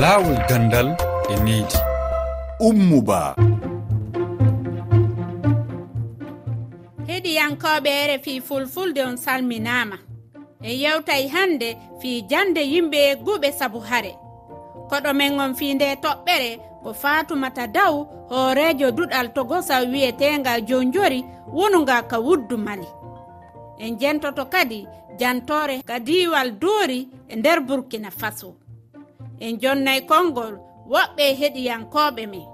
laawol gandal e needi ummuba. Heɗiyankoɓe rfi fulfulde on salminama en yewtay hande fi jande yimɓe guɓe saabu haare koɗo men on fi nde toɓɓere ko fatumata daw hoorejo duɗal togosa wiyetenga jonjori wonuga ka wuddu mali. En jentoto kadi jantore ka diwal doori e nder burkina faso. en jonnay konngol woɓɓe heɗiyankoɓe men.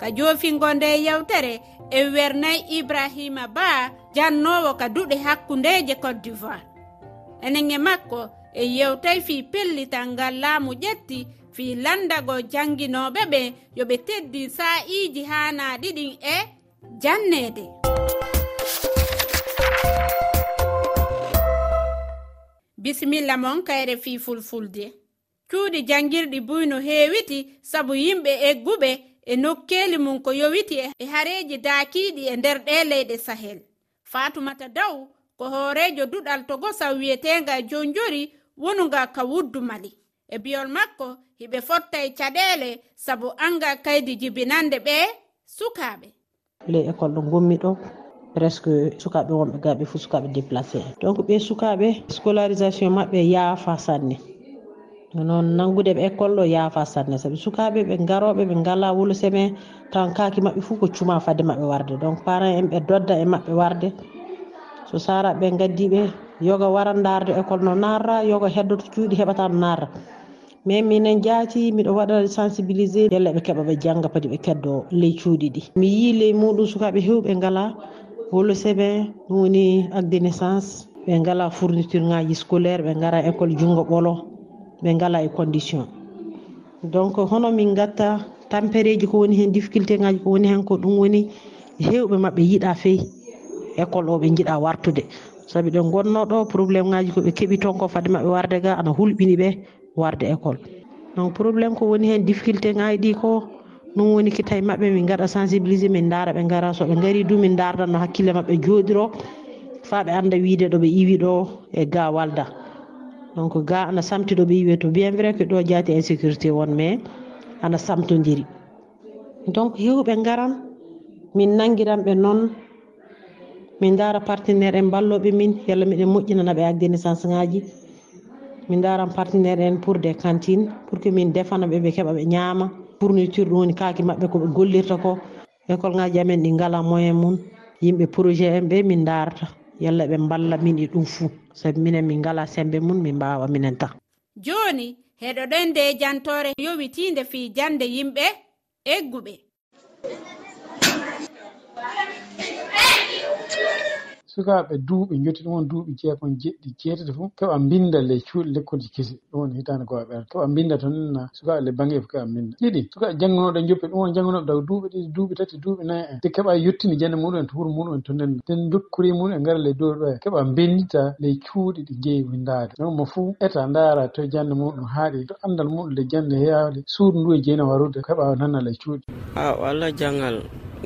Ka joofingo nde yewtere en wernayi ibrahima ba jannowo ka duɗe hakkundeje cote d'ivoire. Enen e makko en yewtay fi pellital ngal laamu ƴetti fi landago jannginoɓe ɓe yoɓe teddi sa'iji hana ɗiɗin e jannede. Bisimilla mon kayre fi fulfulde. cuuɗi janngirɗi buy no heewiti sabu yimɓe egguɓe e nokkeeli mum ko yowiti e, e hareeji daakiiɗi e nder ɗe leyɗe sahel. Fatumata daw ko hoorejo duɗal togosa wiyetenga e jonjori wonuga ka wuddu mali. E biyol makko hiɓe fotta e caɗeele sabu anga kaydi jibinande ɓe sukaaɓe. Ley école ɗo gommi ɗo presque sukaaɓe wonɓe gaɓe fof sukaaɓe déplacé. Donc ɓe sukaaɓe scolarisation maɓɓe yaafa sanne. noon nanngude ɓe école ɗo yaafa sanne. Sabi sukaaɓe ɓe ngaroɓe ɓe ngala wulseme tawan kaaki maɓɓe fuu ko cuma fadde maɓɓe warde. Donc parent en ɓe dodda e maɓɓe warde. So saraɓe gaddiɓe yoga wara darde école no narra yoga heddoto cuuɗi heɓata no narra mais minen jaati miɗo waɗa sensibilisé yalla ɓe keɓa ɓe jannga padi ɓe keddo ley cuuɗi ɗi. Mi yii ley muɗum sukaaɓe hewɓe ngala wulseme ɗum woni acte de naissance ɓe ngala fourniture ngaji scolaire ɓe ngara école junngo ɓolo. ɓe ngala e condition. Donc hono min gatta tampereji ko woni hen difficulté ngaji ko woni hen ko ɗum woni hewɓe mabɓe yiiɗa feyi école o ɓe jiiɗa wartude. Saabi ɗen gonnoɗo probléme ngaji koɓe keeɓi toon ko fade mabɓe warde ga ana hulɓini ɓe warde école. Donc probléme ko woni hen difficulté ngaji ɗi ko ɗum woni ki tawi maɓɓe min gaɗa sensibilisé min daara ɓe gara soɓe gari du min dardanno hakkille mabɓe jooɗiro fa ɓe anda wiide ɗo ɓe iwi ɗo e ga walda. donc ga ana samtiɗo ɓe yiwe to bien vrai que ɗo jaati insécurité won mais ana samtodiri donc hewɓe garan min nangiran ɓe noon min dara partenaire en balloɓe min yalla miɗen moƴƴinana ɓe agdeni sens ngaji min daran partenaire en pour des cantines pour que min defana ɓe ɓe keɓa ɓe ñaama. Fourniture ɗum woni kaake maɓɓe koɓe gollirta ko. École ngaji amen ɗi ngala moyen mum yimɓe projet en ɓe min darata yalla ɓe balla min e ɗum fuu. sabi minen min ngala sembe mum min mbawa minen tan. Joni heɗoɗen nde jantore yowitinde fi jande yimɓe egguɓe. sukaaɓe duuɓi joti ɗum woni duuɓi jeegon jeɗɗi jeetati fof keɓa mbinda ley cuuɗi lekkoji kese ɗum woni hitaande ko aɓe keɓa mbinda tan na sukaaɓe le bange fof keɓa mbinda. Ɗiɗi sukaaɓe janngunoɗo joppi ɗum woni janngunoɓe daw duuɓi ɗiɗi duuɓi tati duuɓi nayi en te keɓa yettini jannde muɗum en to wuro muɗum en to nden nden dokkuri muɗum e ngara ley dow ɗo e. Keɓa mbindita ley cuuɗi ɗi jeeyi windaade donc mo fuu eta ndaara to jannde muɗum haaɗi. To anndal muɗum le jannde heyaade suudu ndu e jeyno warude keɓa nana ley cuuɗi. A walla janngal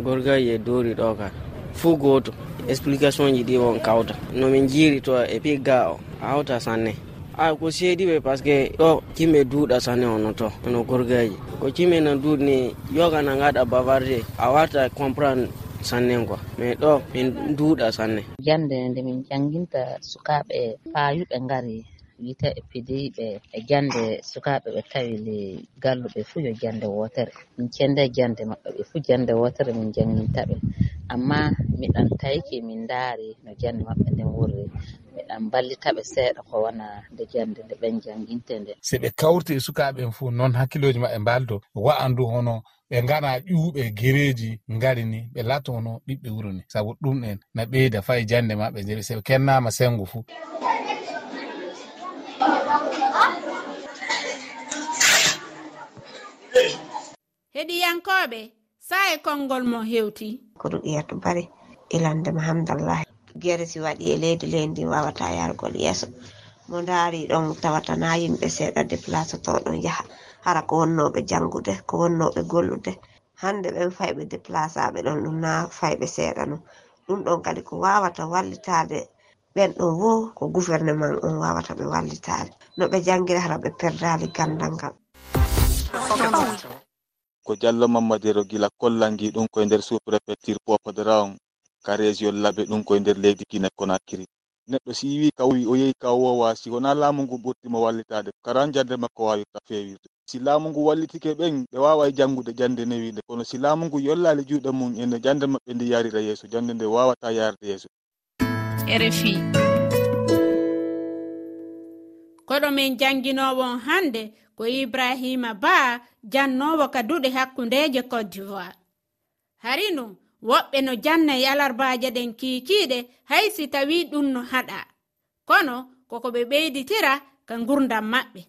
gorgaji e doori ɗo kan fuu gooto explication ji ɗi on kawta. Nomin jiiri to e pigga o a hawta sanne. A ko seediɓe par ce que ɗo cimɓe duuɗa sanne ono to ono gorgaji ko cimɓe no duuɗni yogana gaɗa bavarde a warta comprendre sanne quoi mais ɗo min duuɗa sanne. Jande nde min janginta sukaɓe paayuɓe ngari wiyete e pidiɓe e jande sukaɓe ɓe tawi le galluɓe fuu yo jande wotere min cende jande maɓɓe ɓe fuu jande wotere min jangintaɓe amma miɗon taiki min ndaari no jannde maɓɓe nden wurri. Miɗan ballita ɓe seeɗa ko wona nde jannde nde ɓen janginte nde. Se ɓe kawti e sukaaɓen fuu noon hakkilooji maɓɓe mbaldo wa'andu hono ɓe ngara ƴuuɓe gereeji ngari ni ɓe lato hono ɓiɓɓe wuro ni. Sabu ɗum en na ɓeyda fayi jannde maɓɓe je se ɓe kennaama senngo fuu. Heɗiyankoɓe saa e konngol mo hewti? Ko ɗum iyatu bari ilandema e hamdallahi guere si waɗi e leydi leydi wawata yargol yeeso. Mo daari ɗon tawatana yimɓe seeɗa déplace to ɗon yaha. Hara ko wonnoɓe jangude ko wonnoɓe gollude. Hande ɓen fayɓe déplaceaɓe ɗon ɗum na fayɓe seeɗa no. Ɗum ɗon kadi ko wawata wallitade ɓen ɗon wo ko gouvernement on wawata ɓe wallitade no ɓe jangguiri hara ɓe perdali gandal ngal. ko diallo mamadero gila kollangi ɗum koye nder sous préfecture popodra on ka région laɓe ɗum koye nder leydi guine konakiri neɗɗo si wi kawi o yehi ka wowa si wona laamu ngu ɓurtimo wallitade kara jande makko wawirta fewirde. Si laamu ngu wallitike ɓen ɓe wawai janngude jande newinde kono si laamu ngu yollali juuɗe mum ene jande maɓɓe ndi yarira yeeso jande nde wawata yarde yeeso. Rfi koɗo min janginowo hande ko ibrahima ba jannowo ka duɗe hakkundeje cote d'ivoire. Hari woɓɓe no jannayi e alarbaje ɗen kikiɗe hay si tawi ɗum no haɗa. Kono koko ɓe ɓeyditira ka gurdam maɓɓe.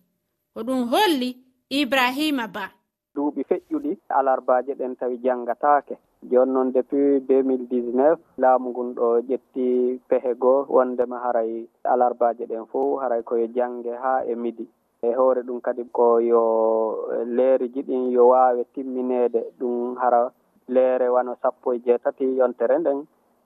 Ko ɗum holli ibrahima ba. Duuɓi feƴƴuɗi alarbaje ɗen tawi janngataake jooni noon depuis 2019 laamu ngun ɗo ƴetti pehe goo wondema haray alarbaje ɗen fof haray koye jange haa e midi. e hoore ɗum kadi ko yo e leeriji ɗin yo waawe timminede ɗum hara leere wano sappo e jeetati yontere nden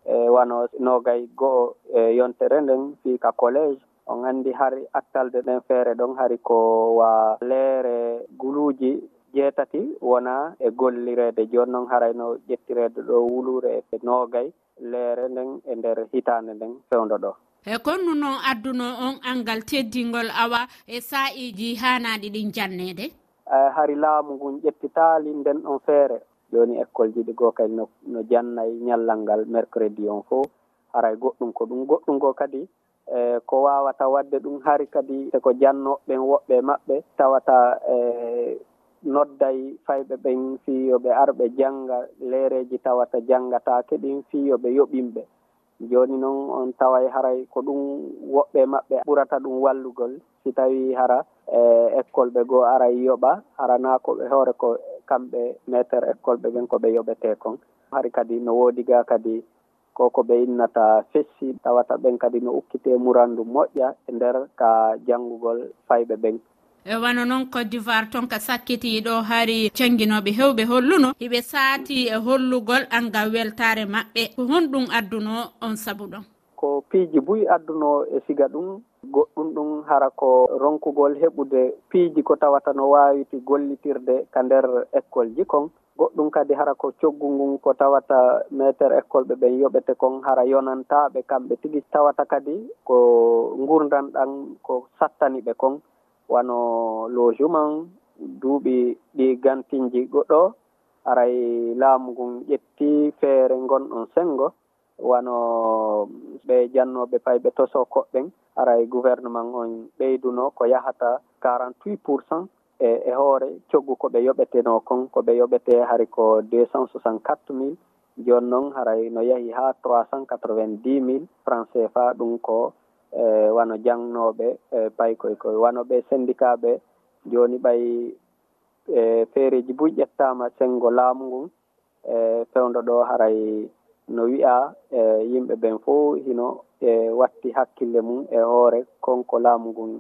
e wano nogay go'o e yontere nden fii ka collége on anndi hari attalde ɗen feere ɗon hari ko wa leere guluuji jeetati wona e gollireede. Jooni noon harayno ƴettireede ɗo wuluure e noogay leere nden e ndeer hitaande nden fewndo ɗo. e konnu noon adduno on angal teddingol awa e sa'iji haanaaɗi ɗin jannede? Eyi hari laamu ngun ƴettitaali nden ɗon feere. Jooni école ji ɗi goo kadi no no jannayi ñallal ngal mercredi on fof haray goɗɗum ko ɗum goɗɗum goo kadi e ko waawata waɗde ɗum hari kadi eko jannoɓeɓen woɓɓe maɓɓe tawata e nodday fayɓe ɓen fiyoɓe arɓe jannga leereeji tawata janngataake ɗin fiyoɓe yoɓinɓe. jooni noon on taway haray ko ɗum woɓɓe maɓɓe ɓurata ɗum wallugol. Si tawi hara e école ɓe goo aray yoɓa harana ko ɓe hoore ko kamɓe maître école ɓe ɓen ko ɓe yoɓete kon. Hari kadi no woodi ga kadi ko ko ɓe innata fessi tawata ɓen kadi no ukkite murandu moƴƴa e nder ka janngugol fayɓe ɓen. e wano noon cote d'ivoire toon ka sakkitiɗo hari canguinoɓe hewɓe holluno. Hiɓe saati e hollugol angal weltare maɓɓe. Ko honɗum adduno on saabu ɗon? Ko piiji buyi adduno e siga ɗum goɗɗum ɗum hara ko ronkugol heɓude. Piiji ko tawata no wawiti gollitirde ka nder école ji kon. Goɗɗum kadi hara ko coggu ngun ko tawata métere école ɓe ɓen yoɓete kon hara yonantaɓe kamɓe tigi. Tawata kadi ko ngurdan ɗan ko sattani ɓe kon. wano logement duuɓi ɗi gantinji goɗɗo aray laamu ngun ƴetti feere ngonɗon sengo wano ɓe jannoɓe payɓe toso koɓɓen aray gouvernement on ɓeyduno ko yahata 48 pourcent e e hoore coggu ko ɓe yoɓeteno kon ko ɓe yoɓete hari ko 264 mille jooni noon haray no yahi haa 390 mille franc CFA ɗum ko e wano jangnooɓe e payi koye koye wano ɓe syndicat ɓe jooni ɓay e feereji buy ƴettaama senngo laamu ngun e fewndo ɗo haray no wiya e yimɓe ɓen fof hino e watti hakkille mum e hoore konko laamu ngun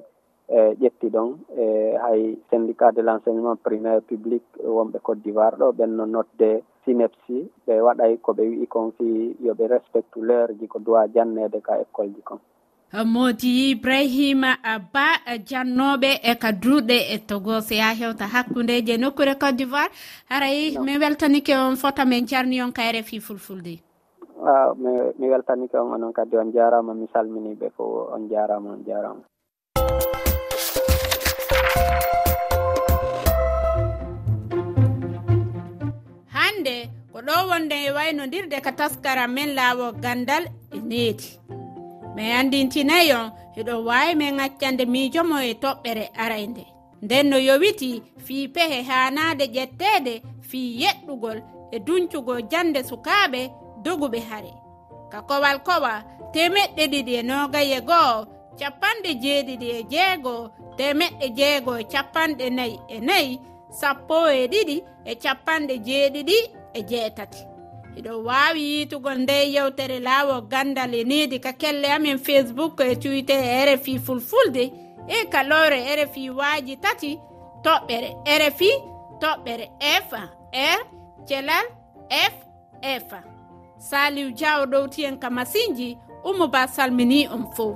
e ƴetti ɗon. E hay syndicat de l' enseignement primaire public wonɓe côte d'ivoire ɗo ɓen no notde synepsi ɓe waɗay ko ɓe wi'i kon fii yo ɓe respectu l'heure ji ko duwa janneede ka école ji kon. modi ibrahima ba eh, jannoɓe e ka duuɗe e togo so ya hewta hakkudeje nokkure cote d'ivoire. Haray min weltanike on fota min jarni on kayre fi fulfulde. Ah, a mi weltanike on onon kadi on jarama mi salminiɓe fo on jarama on jarama. Hande ko ɗo wonde e waynodirde ka taskara men laawo gandal e neeti mi andintinayi on eɗon wawi min accande miijomo e toɓɓere arayde nden no yowiti fii pehe hanade ƴettede fii yeɗɗugol e duncugol jande sukaaɓe doguɓe haare ka kowal kowa temeɗɗe ɗiɗi e nogaye goho capanɗe jeeɗiɗi e jeego temeɗɗe jeego e capanɗe nayi e nayi sappo e ɗiɗi e capanɗe jeeɗiɗi e jeetati. eɗo wawi yitugol nde yewtere laawo gandal e niidi ka kelle amen facebook e twitter e rfi fulfulde. E kalore rfi waaji tati toɓɓere rfi toɓɓere f r thelal f f saliw diaw ɗowtihen ka masinji ummo ba salmini on fo.